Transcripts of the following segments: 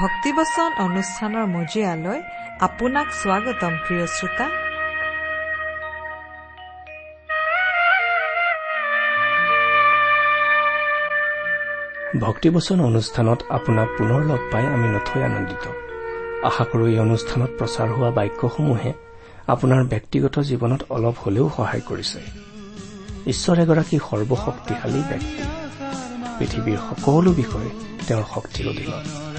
ভক্তিবচন অনুষ্ঠানৰ মজিয়ালৈ আপোনাক স্বাগতম প্ৰিয় শ্ৰোতা। ভক্তিবচন অনুষ্ঠানত আপোনাক পুনৰ লগ পাই আমি নথৈ আনন্দিত। আশা কৰো এই অনুষ্ঠানত প্ৰচাৰ হোৱা বাক্যসমূহে আপোনাৰ ব্যক্তিগত জীৱনত অলপ হলেও সহায় কৰিছে। ঈশ্বৰ এগৰাকী সৰ্বশক্তিশালী ব্যক্তি। পৃথিৱীৰ সকলো বিষয়ে তেওঁৰ শক্তিৰ অধীনত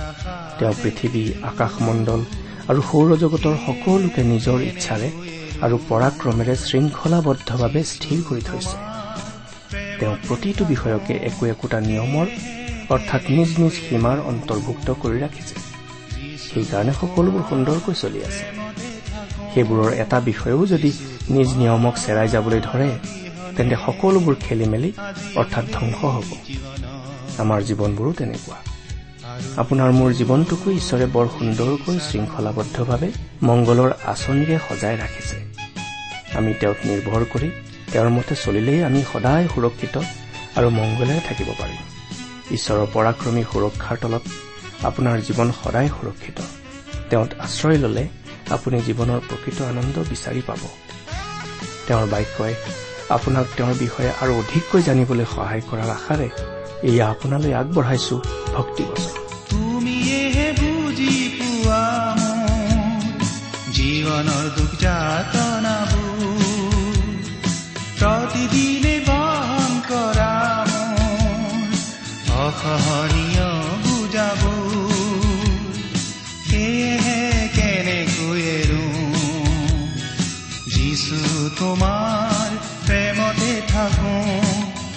তেওঁ পৃথিৱী আকাশমণ্ডল আৰু সৌৰজগতৰ সকলোকে নিজৰ ইচ্ছাৰে আৰু পৰাক্ৰমেৰে শৃংখলাবদ্ধভাৱে স্থিৰ কৰি থৈছে। তেওঁ প্ৰতিটো বিষয়কে একো একোটা নিয়মৰ অৰ্থাৎ নিজ নিজ সীমাৰ অন্তৰ্ভুক্ত কৰি ৰাখিছে। সেইকাৰণে সকলোবোৰ সুন্দৰকৈ চলি আছে। সেইবোৰৰ এটা বিষয়েও যদি নিজ নিয়মক চেৰাই যাবলৈ ধৰে তেন্তে সকলোবোৰ খেলি মেলি অৰ্থাৎ ধ্বংস হ'ব। আমাৰ জীৱনবোৰো তেনেকুৱা। আপোনাৰ মোৰ জীৱনটোকো ঈশ্বৰে বৰ সুন্দৰকৈ শৃংখলাবদ্ধভাৱে মংগলৰ আঁচনিৰে সজাই ৰাখিছে। আমি তেওঁক নিৰ্ভৰ কৰি তেওঁৰ মতে চলিলেই আমি সদায় সুৰক্ষিত আৰু মংগলেৰে থাকিব পাৰিম। ঈশ্বৰৰ পৰাক্ৰমী সুৰক্ষাৰ তলত আপোনাৰ জীৱন সদায় সুৰক্ষিত। তেওঁত আশ্ৰয় ললে আপুনি জীৱনৰ প্ৰকৃত আনন্দ বিচাৰি পাব। তেওঁৰ বাক্যই আপোনাক তেওঁৰ বিষয়ে আৰু অধিককৈ জানিবলৈ সহায় কৰাৰ আশাৰে এয়া আপোনালৈ আগবঢ়াইছো ভক্তিবচন। জীৱনৰ দুখ প্ৰতিদিনে বহন কৰা অসহনীয় বুজাব সেয়েহে কেনেকৈ এৰো যিছু তোমাৰ প্ৰেমতে থাকো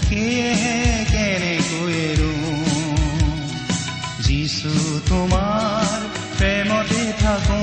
সেয়েহে কেনেকৈ এৰো যিছু তোমাৰ প্ৰেমতে থাকো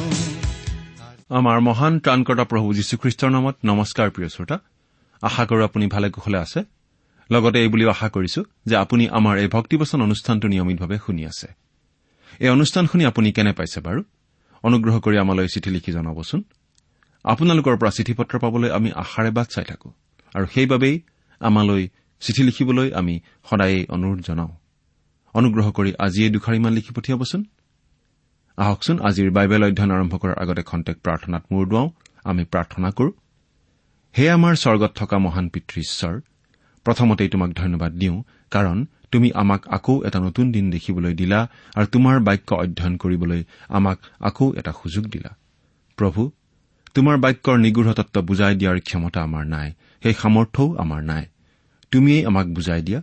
আমাৰ মহান ত্ৰাণকৰ্তা প্ৰভু যীশুখ্ৰীষ্টৰ নামত নমস্কাৰ প্ৰিয় শ্ৰোতা। আশা কৰো আপুনি ভালে কুশলে আছে। লগতে এই বুলিও আশা কৰিছো যে আপুনি আমাৰ এই ভক্তিবচন অনুষ্ঠানটো নিয়মিতভাৱে শুনি আছে। এই অনুষ্ঠান শুনি আপুনি কেনে পাইছে বাৰু? অনুগ্ৰহ কৰি আমালৈ চিঠি লিখি জনাবচোন। আপোনালোকৰ পৰা চিঠি পত্ৰ পাবলৈ আমি আশাৰে বাট চাই থাকো। আৰু সেইবাবেই আমালৈ চিঠি লিখিবলৈ আমি সদায়েই অনুৰোধ জনাওঁ। অনুগ্ৰহ কৰি আজিয়েই দুখাৰিমান লিখি পঠিয়াবচোন। আহকচোন আজিৰ বাইবেল অধ্যয়ন আৰম্ভ কৰাৰ আগতে খন্তেক প্ৰাৰ্থনাত মূৰ দুৱাওঁ আমি প্ৰাৰ্থনা কৰো। হে আমাৰ স্বৰ্গত থকা মহান পিতৃ ঈশ্বৰ প্ৰথমতেই তোমাক ধন্যবাদ দিওঁ কাৰণ তুমি আমাক আকৌ এটা নতুন দিন দেখিবলৈ দিলা আৰু তোমাৰ বাক্য অধ্যয়ন কৰিবলৈ আমাক আকৌ এটা সুযোগ দিলা। প্ৰভু তোমাৰ বাক্যৰ নিগৃঢ় তত্ব বুজাই দিয়াৰ ক্ষমতা আমাৰ নাই সেই সামৰ্থ্যও আমাৰ নাই। তুমিয়েই আমাক বুজাই দিয়া।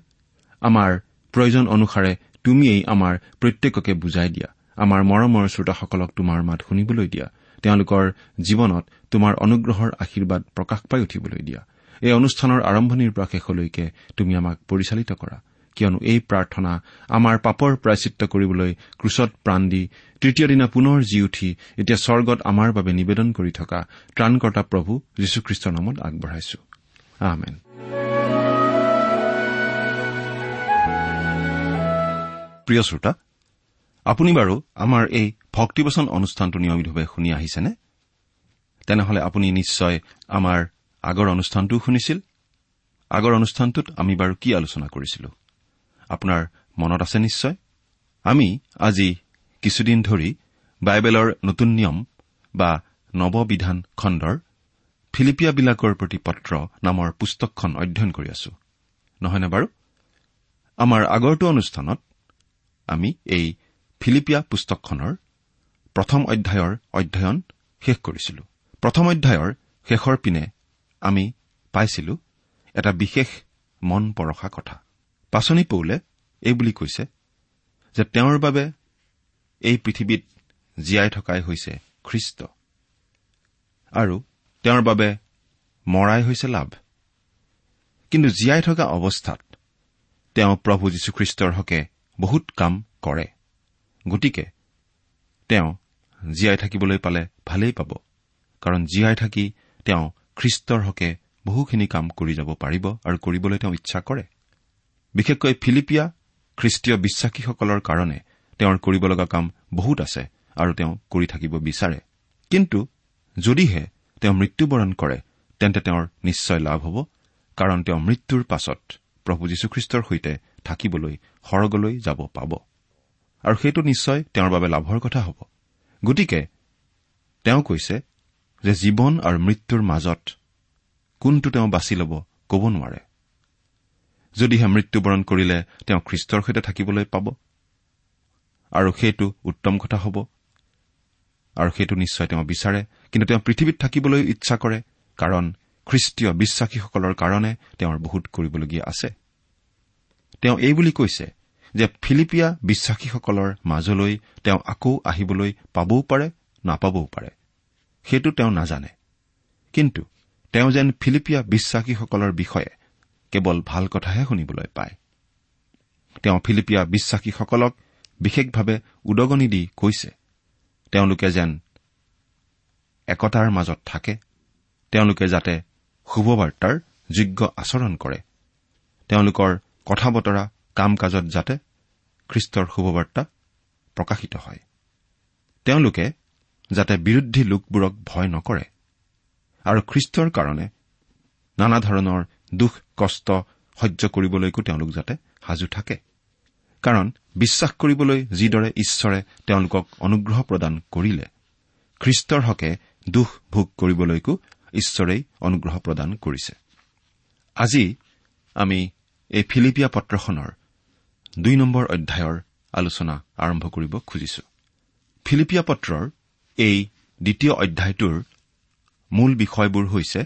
আমাৰ প্ৰয়োজন অনুসাৰে তুমিয়েই আমাৰ প্ৰত্যেককে বুজাই দিয়া। আমাৰ মৰমৰ শ্ৰোতাসকলক তোমাৰ মাত শুনিবলৈ দিয়া। তেওঁলোকৰ জীৱনত তোমাৰ অনুগ্ৰহৰ আশীৰ্বাদ প্ৰকাশ পাই উঠিবলৈ দিয়া। এই অনুষ্ঠানৰ আৰম্ভণিৰ পৰা শেষলৈকে তুমি আমাক পৰিচালিত কৰা। কিয়নো এই প্ৰাৰ্থনা আমাৰ পাপৰ প্ৰায়চিত্ৰ কৰিবলৈ ক্ৰুচত প্ৰাণ দি তৃতীয় দিনা পুনৰ জি উঠি এতিয়া স্বৰ্গত আমাৰ বাবে নিবেদন কৰি থকা ত্ৰাণকৰ্তা প্ৰভু যীশুখ্ৰীষ্টৰ নামত আগবঢ়াইছো। প্ৰিয় শ্ৰোতা আপুনি বাৰু আমাৰ এই ভক্তিবচন অনুষ্ঠানটো নিয়মিতভাৱে শুনি আহিছেনে? তেনেহলে আপুনি নিশ্চয় আমাৰ আগৰ অনুষ্ঠানটোও শুনিছিল। আগৰ অনুষ্ঠানটোত আমি বাৰু কি আলোচনা কৰিছিলো? আপোনাৰ মনত আছে নিশ্চয়? আমি আজি কিছুদিন ধৰি বাইবেলৰ নতুন নিয়ম বা নৱবিধান খণ্ডৰ ফিলিপিয়াবিলাকৰ প্ৰতি পত্ৰ নামৰ পুস্তকখন অধ্যয়ন কৰি আছো। নহয়নে বাৰু? আমাৰ আগৰটো অনুষ্ঠানত আমি এই ফিলিপিয়া পুস্তকখনৰ প্ৰথম অধ্যায়ৰ অধ্যয়ন শেষ কৰিছিলো। প্ৰথম অধ্যায়ৰ শেষৰ পিনে আমি পাইছিলো এটা বিশেষ মন পৰশা কথা। পাচনি পৌলে এই বুলি কৈছে যে তেওঁৰ বাবে এই পৃথিৱীত জীয়াই থকাই হৈছে খ্ৰীষ্ট আৰু তেওঁৰ বাবে মৰাই হৈছে লাভ। কিন্তু জীয়াই থকা অৱস্থাত তেওঁ প্ৰভু যীশুখ্ৰীষ্টৰ হকে বহুত কাম কৰে। গতিকে তেওঁ জীয়াই থাকিবলৈ পালে ভালেই পাব। কাৰণ জীয়াই থাকি তেওঁ খ্ৰীষ্টৰ হকে বহুখিনি কাম কৰি যাব পাৰিব আৰু কৰিবলৈ তেওঁ ইচ্ছা কৰে। বিশেষকৈ ফিলিপিয়া খ্ৰীষ্টীয় বিশ্বাসীসকলৰ কাৰণে তেওঁৰ কৰিব লগা কাম বহুত আছে আৰু তেওঁ কৰি থাকিব বিচাৰে। কিন্তু যদিহে তেওঁ মৃত্যুবৰণ কৰে তেন্তে তেওঁৰ নিশ্চয় লাভ হ'ব কাৰণ তেওঁ মৃত্যুৰ পাছত প্ৰভু যীশুখ্ৰীষ্টৰ সৈতে থাকিবলৈ সৰগলৈ যাব পাব। আৰু সেইটো নিশ্চয় তেওঁৰ বাবে লাভৰ কথা হ'ব। গতিকে তেওঁ কৈছে যে জীৱন আৰু মৃত্যুৰ মাজত কোনটো তেওঁ বাছি ল'ব ক'ব নোৱাৰে। যদিহে মৃত্যুবৰণ কৰিলে তেওঁ খ্ৰীষ্টৰ সৈতে থাকিবলৈ পাব আৰু সেইটো উত্তম কথা হ'ব আৰু সেইটো নিশ্চয় তেওঁ বিচাৰে কিন্তু তেওঁ পৃথিৱীত থাকিবলৈ ইচ্ছা কৰে কাৰণ খ্ৰীষ্টীয় বিশ্বাসীসকলৰ কাৰণে তেওঁৰ বহুত কৰিবলগীয়া আছে। তেওঁ এই বুলি কৈছে যে ফিলিপিয়া বিশ্বাসীসকলৰ মাজলৈ তেওঁ আকৌ আহিবলৈ পাবও পাৰে নাপাবও পাৰে। সেইটো তেওঁ নাজানে। কিন্তু তেওঁ যেন ফিলিপিয়া বিশ্বাসীসকলৰ বিষয়ে কেৱল ভাল কথাহে শুনিবলৈ পায়। তেওঁ ফিলিপিয়া বিশ্বাসীসকলক বিশেষভাৱে উদগনি দি কৈছে তেওঁলোকে যেন একতাৰ মাজত থাকে তেওঁলোকে যাতে শুভবাৰ্তাৰ যোগ্য আচৰণ কৰে তেওঁলোকৰ কথা বতৰা কাম কাজত যাতে খ্ৰীষ্টৰ শুভবাৰ্তা প্ৰকাশিত হয়। তেওঁলোকে যাতে বিৰোধী লোকবোৰক ভয় নকৰে আৰু খ্ৰীষ্টৰ কাৰণে নানা ধৰণৰ দুখ কষ্ট সহ্য কৰিবলৈকো তেওঁলোক যাতে সাজু থাকে। কাৰণ বিশ্বাস কৰিবলৈ যিদৰে ঈশ্বৰে তেওঁলোকক অনুগ্ৰহ প্ৰদান কৰিলে খ্ৰীষ্টৰ হকে দুখ ভোগ কৰিবলৈকো ঈশ্বৰেই অনুগ্ৰহ প্ৰদান কৰিছে। আজি আমি এই ফিলিপিয়া পত্ৰখনৰ দুই নম্বৰ অধ্যায়ৰ আলোচনা আৰম্ভ কৰিব খুজিছো। ফিলিপিয়া পত্ৰৰ এই দ্বিতীয় অধ্যায়টোৰ মূল বিষয়বোৰ হৈছে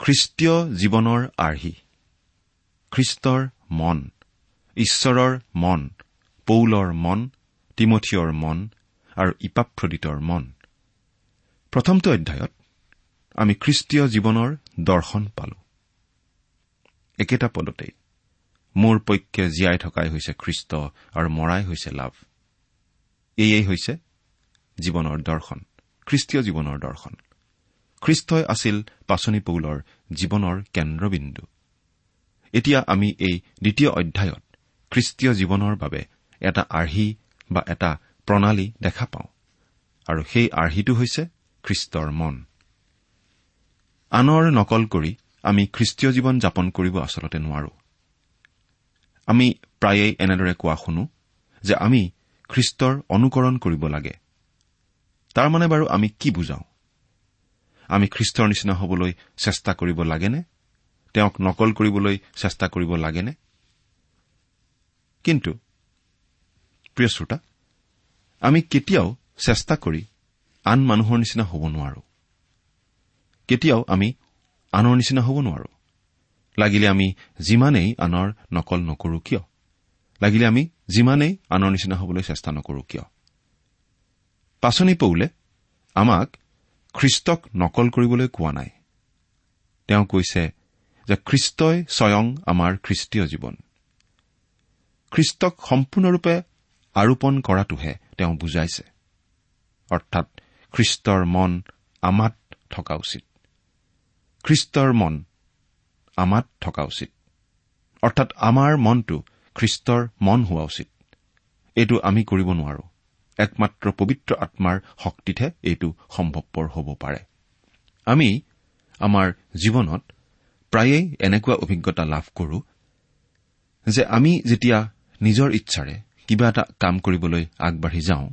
খ্ৰীষ্টীয় জীৱনৰ আৰ্হি খ্ৰীষ্টৰ মন ঈশ্বৰৰ মন পৌলৰ মন তিমঠিয়ৰ মন আৰু ইপাফ্ৰদিতৰ মন। প্ৰথমটো অধ্যায়ত আমি খ্ৰীষ্টীয় জীৱনৰ দৰ্শন পালো। একেটা পদতেই মোৰ পক্ষে জীয়াই থকাই হৈছে খ্ৰীষ্ট আৰু মৰাই হৈছে লাভ। এয়েই হৈছে জীৱনৰ দৰ্শন খ্ৰীষ্টীয় জীৱনৰ দৰ্শন। খ্ৰীষ্টই আছিল পাচনি পৌলৰ জীৱনৰ কেন্দ্ৰবিন্দু। এতিয়া আমি এই দ্বিতীয় অধ্যায়ত খ্ৰীষ্টীয় জীৱনৰ বাবে এটা আৰ্হি বা এটা প্ৰণালী দেখা পাওঁ আৰু সেই আৰ্হিটো হৈছে খ্ৰীষ্টৰ মন। আনৰ নকল কৰি আমি খ্ৰীষ্টীয় জীৱন যাপন কৰিব আচলতে নোৱাৰো। আমি প্ৰায়েই এনেদৰে কোৱা শুনো যে আমি খ্ৰীষ্টৰ অনুকৰণ কৰিব লাগে। তাৰমানে বাৰু আমি কি বুজাওঁ? আমি খ্ৰীষ্টৰ নিচিনা হবলৈ চেষ্টা কৰিব লাগেনে? তেওঁক নকল কৰিবলৈ চেষ্টা কৰিব লাগেনে? কিন্তু প্ৰিয় শ্ৰোতা আমি কেতিয়াও চেষ্টা কৰি আন মানুহৰ নিচিনা হ'ব নোৱাৰো। কেতিয়াও আমি আনৰ নিচিনা হ'ব নোৱাৰো। লাগিলে আমি যিমানেই আনৰ নকল নকৰো কিয়? লাগিলে আমি যিমানেই আনৰ নিচিনা হ'বলৈ চেষ্টা নকৰো কিয়? পাচনি পৌলে আমাক খ্ৰীষ্টক নকল কৰিবলৈ কোৱা নাই। তেওঁ কৈছে যে খ্ৰীষ্টই স্বয়ং আমাৰ খ্ৰীষ্টীয় জীৱন। খ্ৰীষ্টক সম্পূৰ্ণৰূপে আৰোপণ কৰাটোহে তেওঁ বুজাইছে। অৰ্থাৎ খ্ৰীষ্টৰ মন আমাত থকা উচিত। খ্ৰীষ্টৰ মন আমাত থকা উচিত। অৰ্থাৎ আমাৰ মনটো খ্ৰীষ্টৰ মন হোৱা উচিত। এইটো আমি কৰিব নোৱাৰো। একমাত্ৰ পবিত্ৰ আত্মাৰ শক্তিতহে এইটো সম্ভৱপৰ হ'ব পাৰে। আমি আমাৰ জীৱনত প্ৰায়েই এনেকুৱা অভিজ্ঞতা লাভ কৰো যে আমি যেতিয়া নিজৰ ইচ্ছাৰে কিবা এটা কাম কৰিবলৈ আগবাঢ়ি যাওঁ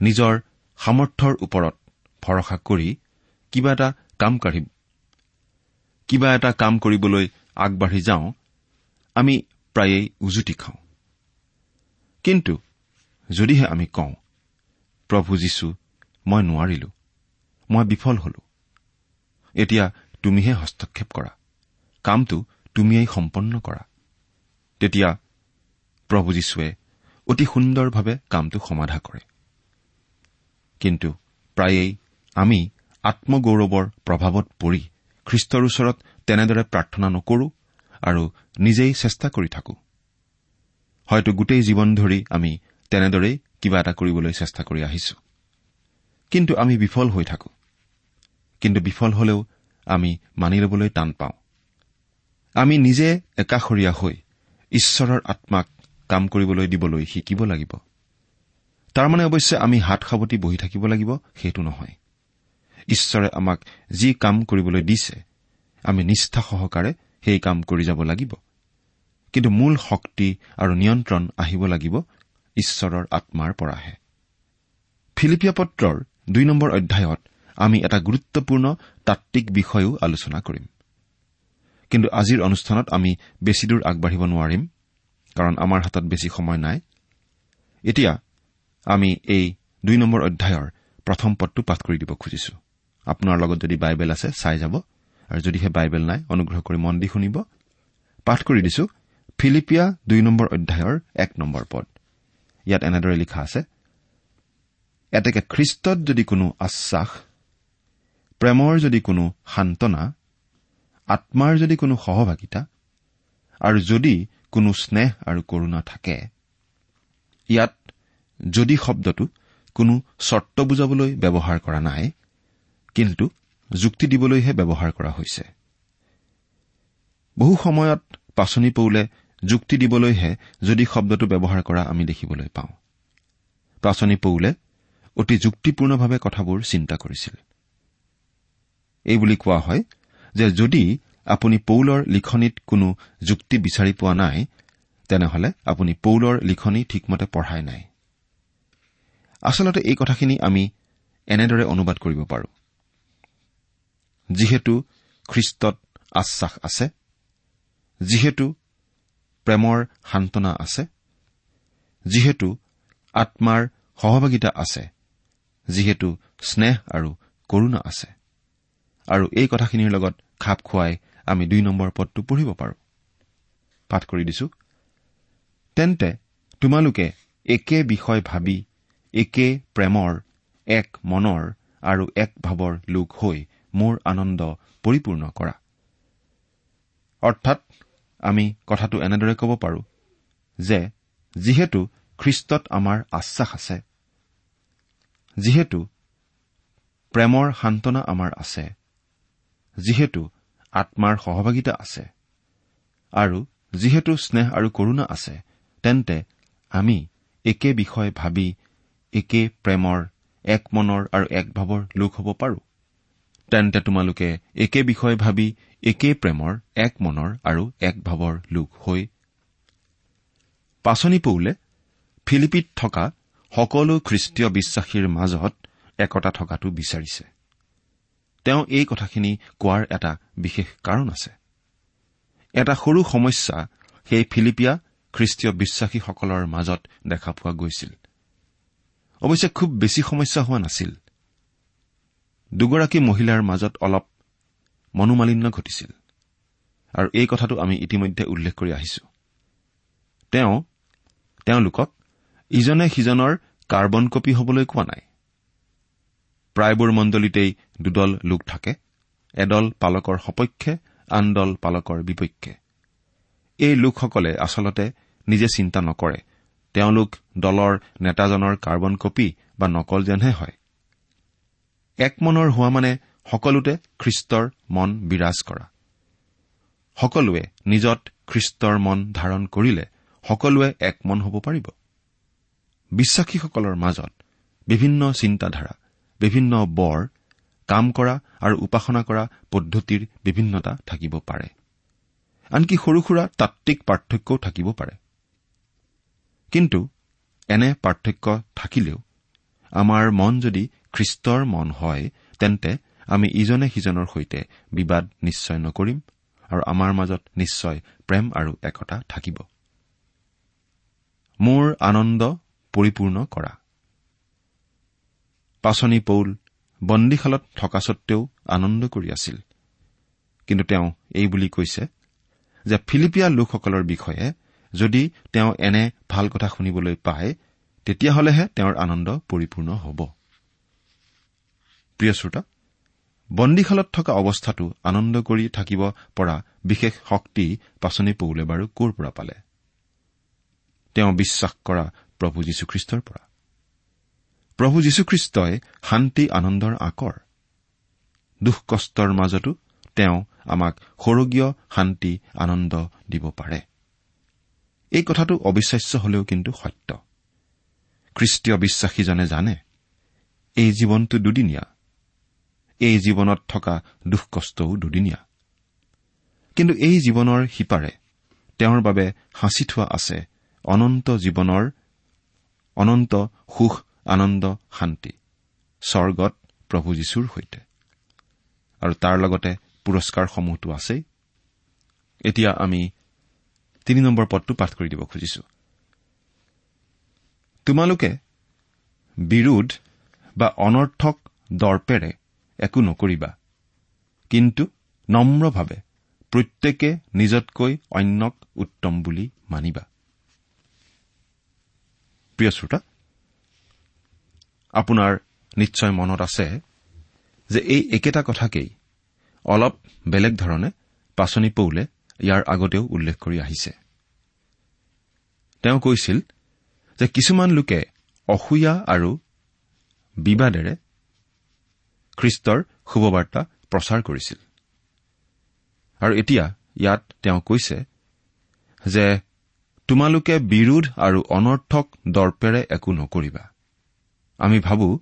নিজৰ সামৰ্থ্যৰ ওপৰত ভৰসা কৰি কিবা এটা কাম কাঢ়ি কিবা এটা কাম কৰিবলৈ আগবাঢ়ি যাওঁ আমি প্ৰায়েই উজুতি খাওঁ। কিন্তু যদিহে আমি কওঁ প্ৰভু যীশু মই নোৱাৰিলো মই বিফল হলো। এতিয়া তুমিহে হস্তক্ষেপ কৰা কামটো তুমিয়েই সম্পন্ন কৰা। তেতিয়া প্ৰভু যীশুৱে অতি সুন্দৰভাৱে কামটো সমাধা কৰে। কিন্তু প্ৰায়েই আমি আত্মগৌৰৱৰ প্ৰভাৱত পৰি খ্ৰীষ্টৰ ওচৰত তেনেদৰে প্ৰাৰ্থনা নকৰো আৰু নিজেই চেষ্টা কৰি থাকো। হয়তো গোটেই জীৱন ধৰি আমি তেনেদৰেই কিবা এটা কৰিবলৈ চেষ্টা কৰি আহিছো। কিন্তু আমি বিফল হৈ থাকো। কিন্তু বিফল হলেও আমি মানি ল'বলৈ টান পাওঁ। আমি নিজে একাষৰীয়া হৈ ঈশ্বৰৰ আত্মাক কাম কৰিবলৈ দিবলৈ শিকিব লাগিব। তাৰমানে অৱশ্যে আমি হাত সাৱটি বহি থাকিব লাগিব সেইটো নহয়। ঈশ্বৰে আমাক যি কাম কৰিবলৈ দিছে আমি নিষ্ঠা সহকাৰে সেই কাম কৰি যাব লাগিব। কিন্তু মূল শক্তি আৰু নিয়ন্ত্ৰণ আহিব লাগিব ঈশ্বৰৰ আত্মাৰ পৰাহে। ফিলিপিয়া পত্ৰৰ দুই নম্বৰ অধ্যায়ত আমি এটা গুৰুত্বপূৰ্ণ তাত্বিক বিষয়ও আলোচনা কৰিম। কিন্তু আজিৰ অনুষ্ঠানত আমি বেছিদূৰ আগবাঢ়িব নোৱাৰিম কাৰণ আমাৰ হাতত বেছি সময় নাই। এতিয়া আমি এই দুই নম্বৰ অধ্যায়ৰ প্ৰথম পদটো পাঠ কৰি দিব খুজিছো। আপোনাৰ লগত যদি বাইবেল আছে চাই যাব। আৰু যদিহে বাইবেল নাই অনুগ্ৰহ কৰি মন দি শুনিব। পাঠ কৰি দিছো ফিলিপিয়া দুই নম্বৰ অধ্যায়ৰ এক নম্বৰ পদ। ইয়াত এনেদৰে লিখা আছে এতেকে খ্ৰীষ্টত যদি কোনো আশ্বাস প্ৰেমৰ যদি কোনো সান্তনা আত্মাৰ যদি কোনো সহভাগিতা আৰু যদি কোনো স্নেহ আৰু কৰুণা থাকে ইয়াত যদি শব্দটো কোনো চৰ্ত বুজাবলৈ ব্যৱহাৰ কৰা নাই কিন্তু যুক্তি দিবলৈহে ব্যৱহাৰ কৰা হৈছে। বহু সময়ত পাচনি পৌলে যুক্তি দিবলৈহে যদি শব্দটো ব্যৱহাৰ কৰা আমি দেখিবলৈ পাওঁ। পাচনি পৌলে অতি যুক্তিপূৰ্ণভাৱে কথাবোৰ চিন্তা কৰিছিল। এইবুলি কোৱা হয় যে যদি আপুনি পৌলৰ লিখনিত কোনো যুক্তি বিচাৰি পোৱা নাই তেনেহলে আপুনি পৌলৰ লিখনি ঠিকমতে পঢ়াই নাই। আচলতে এই কথাখিনি আমি এনেদৰে অনুবাদ কৰিব পাৰো। যিহেতু খ্ৰীষ্টত আশ্বাস আছে যিহেতু প্ৰেমৰ সান্তনা আছে যিহেতু আত্মাৰ সহভাগিতা আছে যিহেতু স্নেহ আৰু কৰুণা আছে। আৰু এই কথাখিনিৰ লগত খাপ খুৱাই আমি দুই নম্বৰ পদটো পঢ়িব পাৰো। পাঠ কৰি দিছো তেন্তে তোমালোকে একে বিষয় ভাবি একে প্ৰেমৰ এক মনৰ আৰু এক ভাৱৰ লোক হৈ মোৰ আনন্দ পৰিপূৰ্ণ কৰা। অৰ্থাৎ আমি কথাটো এনেদৰে ক'ব পাৰো যে যিহেতু খ্ৰীষ্টত আমাৰ আশ্বাস আছে যিহেতু প্ৰেমৰ সান্তনা আমাৰ আছে যিহেতু আত্মাৰ সহভাগিতা আছে আৰু যিহেতু স্নেহ আৰু কৰুণা আছে তেন্তে আমি একে বিষয় ভাবি একে প্ৰেমৰ এক মনৰ আৰু এক ভাৱৰ লোক হ'ব পাৰো। তেন্তে তোমালোকে একে বিষয় ভাবি একে প্ৰেমৰ এক মনৰ আৰু এক ভাৱৰ লোক হৈ পাচনি পৌলে ফিলিপিত থকা সকলো খ্ৰীষ্টীয় বিশ্বাসীৰ মাজত একতা থকাটো বিচাৰিছে। তেওঁ এই কথাখিনি কোৱাৰ এটা বিশেষ কাৰণ আছে। এটা সৰু সমস্যা সেই ফিলিপিয়া খ্ৰীষ্টীয় বিশ্বাসীসকলৰ মাজত দেখা পোৱা গৈছিল। অৱশ্যে খুব বেছি সমস্যা হোৱা নাছিল। দুগৰাকী মহিলাৰ মাজত অলপ মনোমালিন্য ঘটিছিল। আৰু এই কথাটো আমি ইতিমধ্যে উল্লেখ কৰি আহিছো। তেওঁ তেওঁলোকক ইজনে সিজনৰ কাৰ্বন কপি হবলৈ কোৱা নাই। প্ৰায়বোৰ মণ্ডলীতেই দুদল লোক থাকে এদল পালকৰ সপক্ষে আন দল পালকৰ বিপক্ষে। এই লোকসকলে আচলতে নিজে চিন্তা নকৰে। তেওঁলোক দলৰ নেতাজনৰ কাৰ্বন কপি বা নকল যেনহে হয়। এক মনৰ হোৱা মানে সকলোতে খ্ৰীষ্টৰ মন বিৰাজ কৰা। সকলোৱে নিজত খ্ৰীষ্টৰ মন ধাৰণ কৰিলে সকলোৱে এক মন হ'ব পাৰিব। বিশ্বাসীসকলৰ মাজত বিভিন্ন চিন্তাধাৰা বিভিন্ন বৰ কাম কৰা আৰু উপাসনা কৰা পদ্ধতিৰ বিভিন্নতা থাকিব পাৰে। আনকি সৰু সুৰা তাত্বিক পাৰ্থক্যও থাকিব পাৰে। কিন্তু এনে পাৰ্থক্য থাকিলেও আমাৰ মন যদি খ্ৰীষ্টৰ মন হয় তেন্তে আমি ইজনে সিজনৰ সৈতে বিবাদ নিশ্চয় নকৰিম আৰু আমাৰ মাজত নিশ্চয় প্ৰেম আৰু একতা থাকিব। মোৰ আনন্দ পৰিপূৰ্ণ কৰা। পাচনি পৌল বন্দীশালত থকা সত্বেও আনন্দ কৰি আছিল। কিন্তু তেওঁ এই বুলি কৈছে যে ফিলিপিয়া লোকসকলৰ বিষয়ে যদি তেওঁ এনে ভাল কথা শুনিবলৈ পায় তেতিয়াহ'লেহে তেওঁৰ আনন্দ পৰিপূৰ্ণ হ'ব। প্ৰিয় শ্ৰোতা বন্দীশালত থকা অৱস্থাটো আনন্দ কৰি থাকিব পৰা বিশেষ শক্তি পাচনি পৌলে বাৰু ক'ৰ পৰা পালে? তেওঁ বিশ্বাস কৰা প্ৰভু যীশুখ্ৰীষ্টৰ পৰা। প্ৰভু যীশুখ্ৰীষ্টই শান্তি আনন্দৰ আকৰ দুখ কষ্টৰ মাজতো তেওঁ আমাক সৰগীয় শান্তি আনন্দ দিব পাৰে। এই কথাটো অবিশ্বাস্য হলেও কিন্তু সত্য। খ্ৰীষ্টীয় বিশ্বাসীজনে জানে এই জীৱনটো দুদিনীয়া এই জীৱনত থকা দুখ কষ্টও দুদিনীয়া। কিন্তু এই জীৱনৰ সিপাৰে তেওঁৰ বাবে সাঁচি থোৱা আছে অনন্ত জীৱনৰ অনন্ত সুখ আনন্দ শান্তি স্বৰ্গত প্ৰভু যীশুৰ সৈতে। আৰু তাৰ লগতে পুৰস্কাৰসমূহতো আছেই। এতিয়া আমি তিনি নম্বৰ পদটো পাঠ কৰি দিব খুজিছো। তোমালোকে বিৰোধ বা অনৰ্থক দৰ্পেৰে একো নকৰিবা। কিন্তু নম্ৰভাৱে প্ৰত্যেকে নিজতকৈ অন্যক উত্তম বুলি মানিবা। প্ৰিয় শ্ৰোতা আপোনাৰ নিশ্চয় মনত আছে যে এই একেটা কথাকেই অলপ বেলেগ ধৰণে পাচনি পৌলে ইয়াৰ আগতেও উল্লেখ কৰি আহিছে। তেওঁ কৈছিল যে কিছুমান লোকে অসূয়া আৰু বিবাদেৰে খ্ৰীষ্টৰ শুভবাৰ্তা প্ৰচাৰ কৰিছিল। আৰু এতিয়া ইয়াত তেওঁ কৈছে যে তোমালোকে বিৰোধ আৰু অনৰ্থক দৰ্পেৰে একো নকৰিবা। আমি ভাবো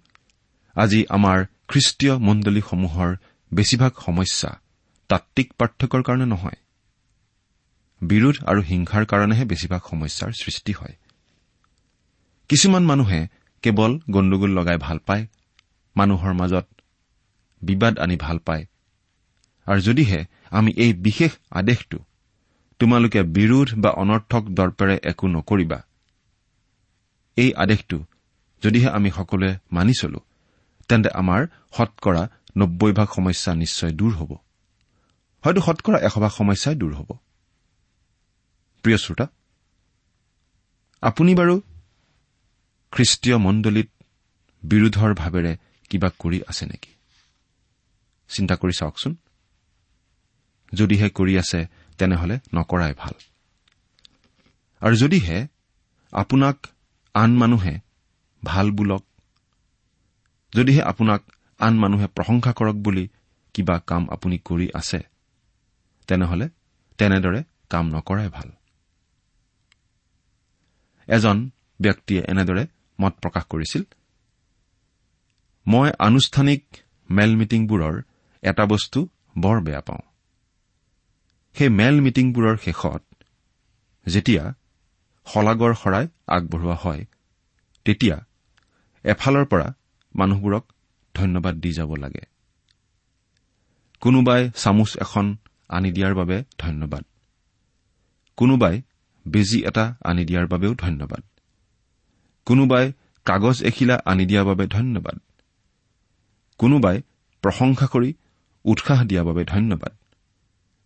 আজি আমাৰ খ্ৰীষ্টীয় মণ্ডলীসমূহৰ বেছিভাগ সমস্যা তাত্বিক পাৰ্থক্যৰ কাৰণে নহয়। বিৰোধ আৰু হিংসাৰ কাৰণেহে বেছিভাগ সমস্যাৰ সৃষ্টি হয়। কিছুমান মানুহে কেৱল গণ্ডগোল লগাই ভাল পায়। মানুহৰ মাজত বিবাদ আনি ভাল পায়। আৰু যদিহে আমি এই বিশেষ আদেশটো তোমালোকে বিৰোধ বা অনৰ্থক দৰ্পেৰে একো নকৰিবা এই আদেশটো যদিহে আমি সকলোৱে মানি চলো তেন্তে আমাৰ শতকৰা নব্বৈ ভাগ সমস্যা নিশ্চয় দূৰ হ'ব। হয়তো শতকৰা এশ ভাগ সমস্যাই দূৰ হ'ব। প্ৰিয় শ্ৰোতা আপুনি বাৰু খ্ৰীষ্টীয় মণ্ডলীত বিৰোধৰ ভাৱেৰে কিবা কৰি আছে নেকি? চিন্তা কৰি চাওকচোন। যদিহে কৰি আছে তেনেহলে নকৰাই ভাল। আৰু যদিহে আপোনাক আন মানুহে ভাল বোলক যদিহে আপোনাক আন মানুহে প্ৰশংসা কৰক বুলি কিবা কাম আপুনি কৰি আছে তেনেহলে তেনেদৰে কাম নকৰাই ভাল। এজন ব্যক্তিয়ে এনেদৰে মত প্ৰকাশ কৰিছিল মই আনুষ্ঠানিক মেল মিটিংবোৰৰ এটা বস্তু বৰ বেয়া পাওঁ। সেই মেল মিটিংবোৰৰ শেষত যেতিয়া শলাগৰ শৰাই আগবঢ়োৱা হয় তেতিয়া এফালৰ পৰা মানুহবোৰক ধন্যবাদ দি যাব লাগে। কোনোবাই চামুচ এখন আনি দিয়াৰ বাবে ধন্যবাদ। কোনোবাই বেজী এটা আনি দিয়াৰ বাবেও ধন্যবাদ। কোনোবাই কাগজ এখিলা আনি দিয়াৰ বাবে ধন্যবাদ। কোনোবাই প্ৰশংসা কৰি উৎসাহ দিয়াৰ বাবে ধন্যবাদ।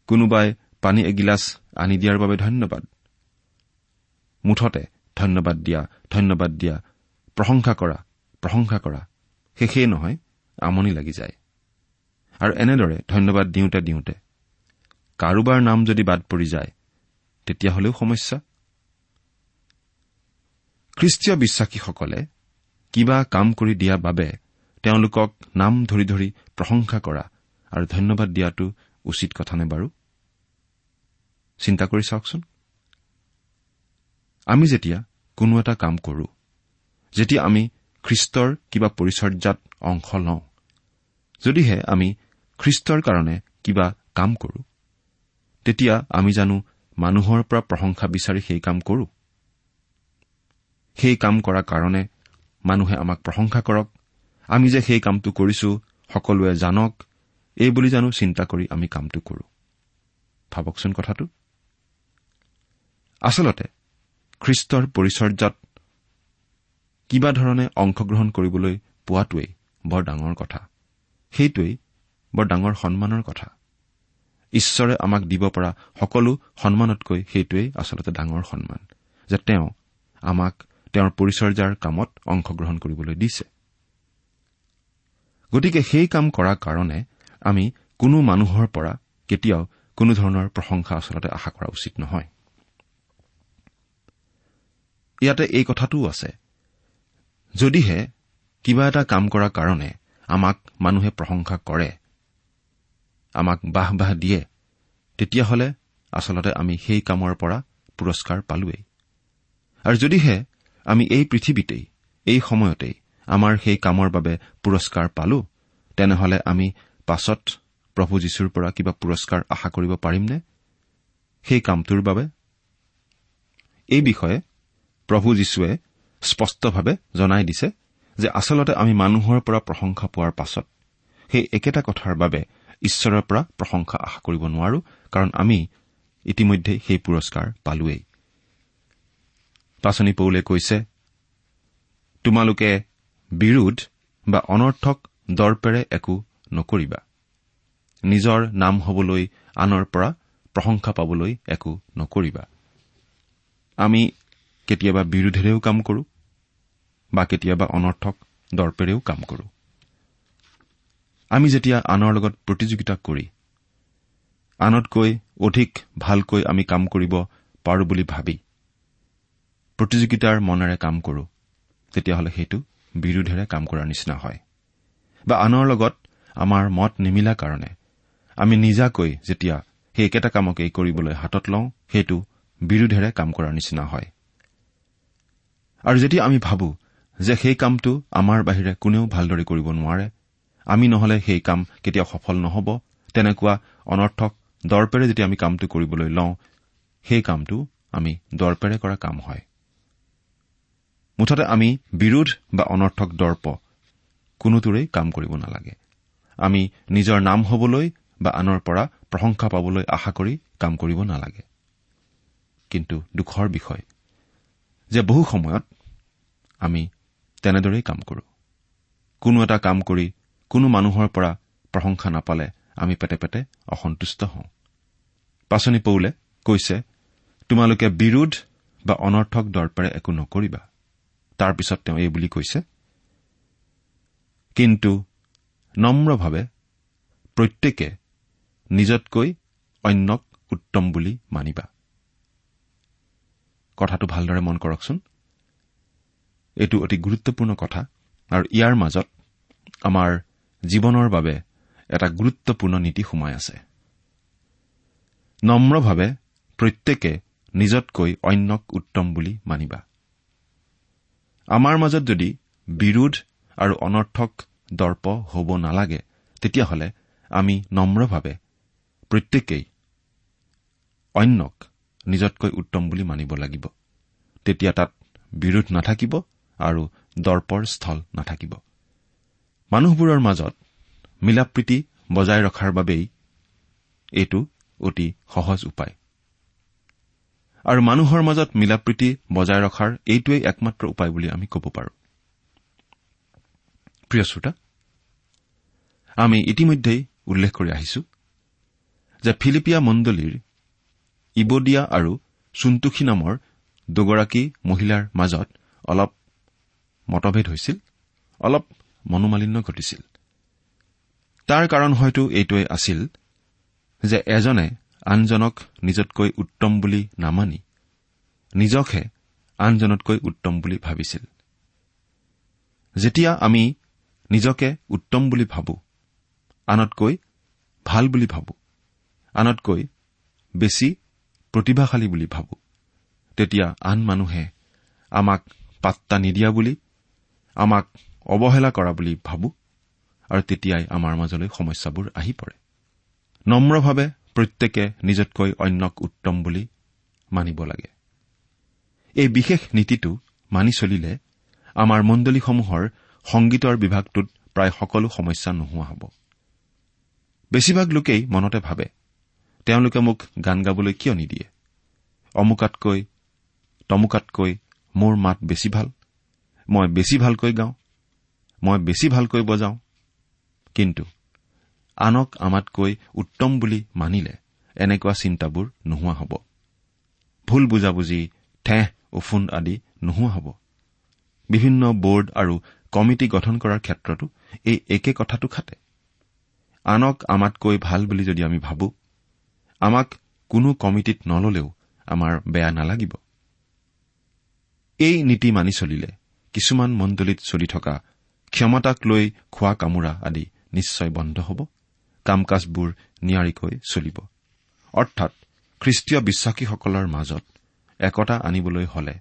কোনোবাই পানী এগিলাচ আনি দিয়াৰ বাবে ধন্যবাদ। মুঠতে ধন্যবাদ দিয়া ধন্যবাদ দিয়া প্ৰশংসা কৰা প্ৰশংসা কৰা শেষেই নহয় আমনি লাগি যায়। আৰু এনেদৰে ধন্যবাদ দিওঁতে দিওঁতে কাৰোবাৰ নাম যদি বাদ পৰি যায় তেতিয়াহলেও সমস্যা? খ্ৰীষ্টীয় বিশ্বাসীসকলে কিবা কাম কৰি দিয়া বাবে তেওঁলোকক নাম ধৰি ধৰি প্ৰশংসা কৰা আৰু ধন্যবাদ দিয়াটো উচিত কথা নে বাৰু? চিন্তা কৰি চাওকচোন। আমি যেতিয়া কোনো এটা কাম কৰো যেতিয়া আমি খ্ৰীষ্টৰ কিবা পৰিচৰ্যাত অংশ লওঁ যদিহে আমি খ্ৰীষ্টৰ কাৰণে কিবা কাম কৰো তেতিয়া আমি জানো মানুহৰ পৰা প্ৰশংসা বিচাৰি সেই কাম কৰো। সেই কাম কৰাৰ কাৰণে মানুহে আমাক প্ৰশংসা কৰক। আমি যে সেই কামটো কৰিছো সকলোৱে জানক। এই বুলি জানো চিন্তা কৰি আমি কামটো কৰো। ভাবকচোন কথাটো। আচলতে খ্ৰীষ্টৰ পৰিচৰ্যাত কিবা ধৰণে অংশগ্ৰহণ কৰিবলৈ পোৱাটোৱেই বৰ ডাঙৰ কথা। সেইটোৱেই বৰ ডাঙৰ সন্মানৰ কথা। ঈশ্বৰে আমাক দিব পৰা সকলো সন্মানতকৈ সেইটোৱেই আচলতে ডাঙৰ সন্মান যে তেওঁ আমাক তেওঁৰ পৰিচৰ্যাৰ কামত অংশগ্ৰহণ কৰিবলৈ দিছে। গতিকে সেই কাম কৰাৰ কাৰণে আমি কোনো মানুহৰ পৰা কেতিয়াও কোনো ধৰণৰ প্ৰশংসা আচলতে আশা কৰা উচিত নহয়। ইয়াতে এই কথাটোও আছে। যদিহে কিবা এটা কাম কৰাৰ কাৰণে আমাক মানুহে প্ৰশংসা কৰে আমাক বাহ বাহ দিয়ে তেতিয়াহ'লে আচলতে আমি সেই কামৰ পৰা পুৰস্কাৰ পালোৱেই। আৰু যদিহে আমি এই পৃথিৱীতেই এই সময়তেই আমাৰ সেই কামৰ বাবে পুৰস্কাৰ পালো তেনেহলে আমি পাছত প্ৰভু যীশুৰ পৰা কিবা পুৰস্কাৰ আশা কৰিব পাৰিমনে? সেই কামটোৰ বাবে এই বিষয়ে প্ৰভু যীশুৱে স্পষ্টভাৱে জনাই দিছে যে আচলতে আমি মানুহৰ পৰা প্ৰশংসা পোৱাৰ পাছত সেই একেটা কথাৰ বাবে ঈশ্বৰৰ পৰা প্ৰশংসা আশা কৰিব নোৱাৰো কাৰণ আমি ইতিমধ্যে সেই পুৰস্কাৰ পালোৱেই। পাচনি পৌলে কৈছে তোমালোকে বিৰোধ বা অনৰ্থক দৰ্পেৰে একো নকৰিবা। নিজৰ নাম হবলৈ আনৰ পৰা প্ৰশংসা পাবলৈ একো নকৰিবা। আমি কেতিয়াবা বিৰোধেৰেও কাম কৰো বা কেতিয়াবা অনৰ্থক দৰ্পেৰেও কাম কৰো। আমি যেতিয়া আনৰ লগত প্ৰতিযোগিতা কৰি আনতকৈ অধিক ভালকৈ আমি কাম কৰিব পাৰো বুলি ভাবি প্ৰতিযোগিতাৰ মনেৰে কাম কৰো তেতিয়াহ'লে সেইটো বিৰোধেৰে কাম কৰাৰ নিচিনা হয়। বা আনৰ লগত আমাৰ মত নিমিলা কাৰণে। আমি নিজাকৈ যেতিয়া সেই একেটা কামকেই কৰিবলৈ হাতত লওঁ সেইটো বিৰোধেৰে কাম কৰাৰ নিচিনা হয়। আৰু যেতিয়া আমি ভাবো যে সেই কামটো আমাৰ বাহিৰে কোনেও ভালদৰে কৰিব নোৱাৰে আমি নহলে সেই কাম কেতিয়াও সফল নহব তেনেকুৱা অনৰ্থক দৰ্পেৰে যেতিয়া আমি কামটো কৰিবলৈ লওঁ সেই কামটো আমি দৰ্পেৰে কৰা কাম হয়। মুঠতে আমি বিৰোধ বা অনৰ্থক দৰ্প কোনোটোৰেই কাম কৰিব নালাগে। আমি নিজৰ নাম হবলৈ বা আনৰ পৰা প্ৰশংসা পাবলৈ আশা কৰি কাম কৰিব নালাগে। কিন্তু দুখৰ বিষয় যে বহু সময়ত আমি তেনেদৰেই কাম কৰো। কোনো এটা কাম কৰি কোনো মানুহৰ পৰা প্ৰশংসা নাপালে আমি পেটে পেটে অসন্তুষ্ট হওঁ। পাচনি পৌলে কৈছে তোমালোকে বিৰোধ বা অনৰ্থক দৰ্পেৰে একো নকৰিবা। তাৰ পিছত তেওঁ এই বুলি কৈছে কিন্তু নম্ৰভাৱে প্ৰত্যেকে নিজতকৈ অন্যক উত্তম বুলি মানিবা। কথাটো ভালদৰে মন কৰকচোন। এইটো অতি গুৰুত্বপূৰ্ণ কথা আৰু ইয়াৰ মাজত আমাৰ জীৱনৰ বাবে এটা গুৰুত্বপূৰ্ণ নীতি সোমাই আছে। নম্ৰভাৱে প্ৰত্যেকে নিজতকৈ অন্যক উত্তম বুলি মানিবা। আমাৰ মাজত যদি বিৰোধ আৰু অনৰ্থক দৰ্প হ'ব নালাগে। তেতিয়াহ'লে আমি নম্ৰভাৱে প্ৰত্যেকেই অন্যক নিজতকৈ উত্তম বুলি মানিব লাগিব। তেতিয়া তাত বিৰোধ নাথাকিব আৰু দৰ্পৰ স্থল নাথাকিব। মানুহবোৰৰ মাজত মিলাপ্ৰীতি বজাই ৰখাৰ বাবেই এইটো অতি সহজ উপায়। আৰু মানুহৰ মাজত মিলাপ্ৰীতি বজাই ৰখাৰ এইটোৱেই একমাত্ৰ উপায় বুলি আমি ক'ব পাৰো। প্ৰিয় শ্ৰোতা আমি ইতিমধ্যেই উল্লেখ কৰি আহিছো যে ফিলিপিয়া মণ্ডলীৰ ইবদিয়া আৰু চুন্তুখী নামৰ দুগৰাকী মহিলাৰ মাজত অলপ মতভেদ হৈছিল অলপ মনোমালিন্য ঘটিছিল। তাৰ কাৰণ হয়তো এইটোৱে আছিল যে এজনে আনজনক নিজতকৈ উত্তম বুলি নামানি নিজকহে আনজনতকৈ উত্তম বুলি ভাবিছিল। যেতিয়া আমি নিজকে উত্তম বুলি ভাবো আনতকৈ ভাল বুলি ভাবো। আনতকৈ বেছি প্ৰতিভাশালী বুলি ভাবো। তেতিয়া আন মানুহে আমাক পাত্তা নিদিয়া বুলি আমাক অৱহেলা কৰা বুলি ভাবো আৰু তেতিয়াই আমাৰ মাজলৈ সমস্যাবোৰ আহি পৰে। নম্ৰভাৱে প্ৰত্যেকে নিজতকৈ অন্যক উত্তম বুলি মানিব লাগে। এই বিশেষ নীতিটো মানি চলিলে আমাৰ মণ্ডলীসমূহৰ সংগীতৰ বিভাগটোত প্ৰায় সকলো সমস্যা নোহোৱা হ'ব। বেছিভাগ লোকেই মনতে ভাবে তেওঁলোকে মোক গান গাবলৈ কিয় নিদিয়ে? অমুকাতকৈ তমুকাতকৈ মোৰ মাত বেছি ভাল মই বেছি ভালকৈ গাওঁ মই বেছি ভালকৈ বজাওঁ। কিন্তু আনক আমাতকৈ উত্তম বুলি মানিলে এনেকুৱা চিন্তাবোৰ নোহোৱা হ'ব। ভুল বুজাবুজি ঠেহ উফুন আদি নোহোৱা হ'ব। বিভিন্ন বোৰ্ড আৰু কমিটি গঠন কৰাৰ ক্ষেত্ৰতো এই একে কথাটো খাটে। আনক আমাতকৈ ভাল বুলি যদি আমি ভাবো আমাক কোনো কমিটিত নললেও আমাৰ বেয়া নালাগিব। এই নীতি মানি চলিলে কিছুমান মণ্ডলীত চলি থকা ক্ষমতাক লৈ খোৱা কামোৰা আদি নিশ্চয় বন্ধ হ'ব কাম কাজবোৰ নিয়াৰিকৈ চলিব। অৰ্থাৎ খ্ৰীষ্টীয় বিশ্বাসীসকলৰ মাজত একতা আনিবলৈ হলে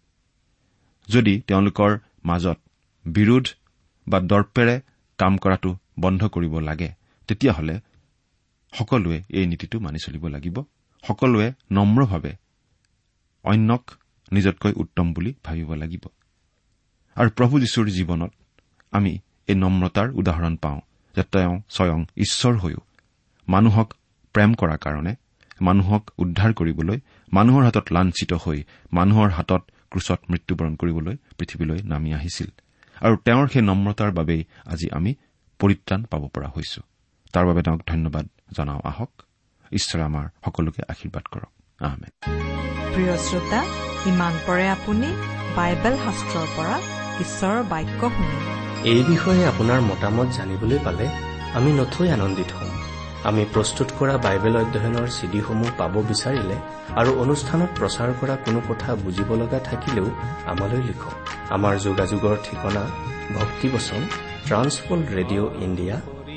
যদি তেওঁলোকৰ মাজত বিৰোধ বা দৰ্পেৰে কাম কৰাটো বন্ধ কৰিব লাগে তেতিয়াহ'লে সকলোৱে এই নীতিটো মানি চলিব লাগিব। সকলোৱে নম্ৰভাৱে অন্যক নিজতকৈ উত্তম বুলি ভাবিব লাগিব। আৰু প্ৰভু যীশুৰ জীৱনত আমি এই নম্ৰতাৰ উদাহৰণ পাওঁ যে তেওঁ স্বয়ং ঈশ্বৰ হৈও মানুহক প্ৰেম কৰাৰ কাৰণে মানুহক উদ্ধাৰ কৰিবলৈ মানুহৰ হাতত লাঞ্চিত হৈ মানুহৰ হাতত ক্ৰুচত মৃত্যুবৰণ কৰিবলৈ পৃথিৱীলৈ নামি আহিছিল। আৰু তেওঁৰ সেই নম্ৰতাৰ বাবেই আজি আমি পৰিত্ৰাণ পাব পৰা হৈছো। তাৰ বাবে তেওঁক ধন্যবাদ জনাওঁ আহক। ঈশ্বৰে আমাৰ সকলোকে আশীৰ্বাদ কৰক। আহমেদ। প্ৰিয় শ্ৰোতা ইমান পৰে আপুনি বাইবেল শাস্ত্ৰৰ পৰা ঈশ্বৰৰ বাক্য শুনিলে এই বিষয়ে আপোনাৰ মতামত জানিবলৈ পালে আমি নথৈ আনন্দিত হ'ম। আমি প্ৰস্তুত কৰা বাইবেল অধ্যয়নৰ চিডিসমূহ পাব বিচাৰিলে আৰু অনুষ্ঠানত প্ৰচাৰ কৰা কোনো কথা বুজিব লগা থাকিলেও আমালৈ লিখক। আমাৰ যোগাযোগৰ ঠিকনা ভক্তিবচন ট্ৰান্সপল ৰেডিঅ' ইণ্ডিয়া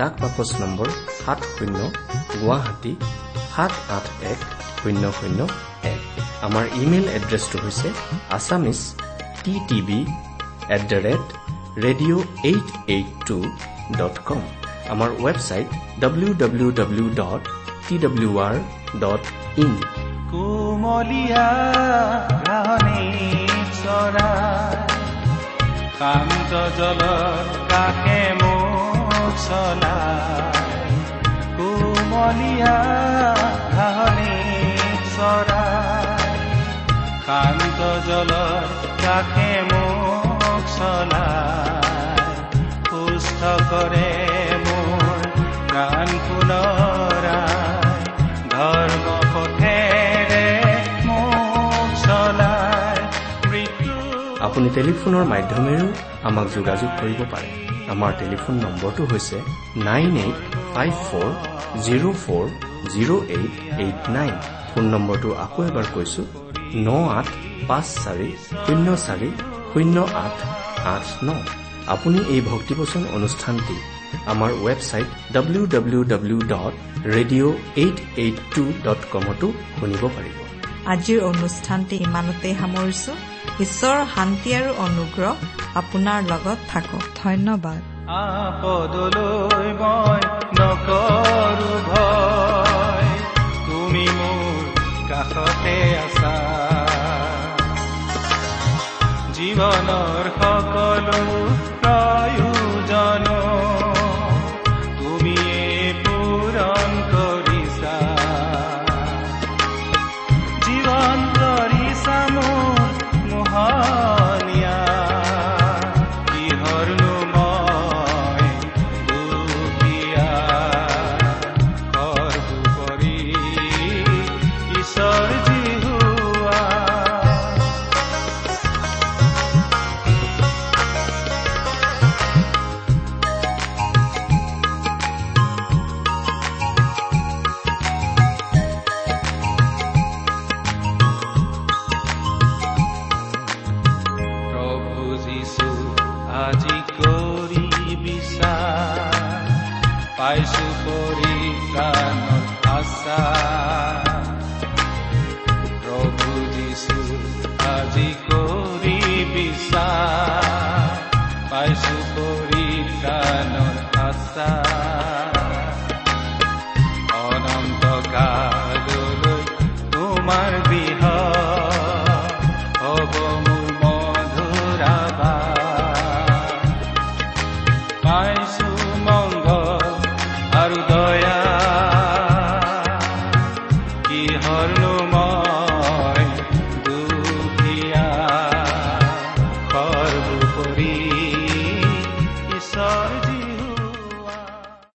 ডাক বাকচ নম্বৰ সাত শূন্য গুৱাহাটী সাত আঠ এক শূন্য শূন্য এক। আমাৰ ইমেইল এড্ৰেছটো হৈছে Assamese T TV at the rate radio' eight eight two dot com. আমাৰ website W W W dot T W R dot in. কোমলীয়া চলাই কোমলীয়া ঘাহনি চৰাই শান্ত জলৰ কাষে মোক চলাই সুস্থ কৰে মোৰ প্ৰাণ পুনৰাই। ধৰ্ম পথেৰে মোক মৃত্যু আপুনি টেলিফোনৰ মাধ্যমেৰেও আমাক যোগাযোগ কৰিব পাৰে। আমাৰ টেলিফোন নম্বৰটো হৈছে nine eight five four zero' four zero' eight eight nine. Phone নম্বৰটো আকৌ এবাৰ কৈছো ন আঠ পাঁচ চাৰি শূন্য চাৰি শূন্য আঠ আঠ ন। আপুনি এই ভক্তিবচন অনুষ্ঠানটি আমাৰ website W W W dot radio' eight eight two dot কমতো শুনিব পাৰিব। আজিৰ অনুষ্ঠানটি ইমানতেই সামৰিছো। ঈশ্বৰৰ শান্তি আৰু অনুগ্ৰহ আপোনাৰ লগত থাকক। ধন্যবাদ। আপদলৈ মই নকৰো ভয়। তুমি মোৰ কাষতে আছা। জীৱনৰ সকলো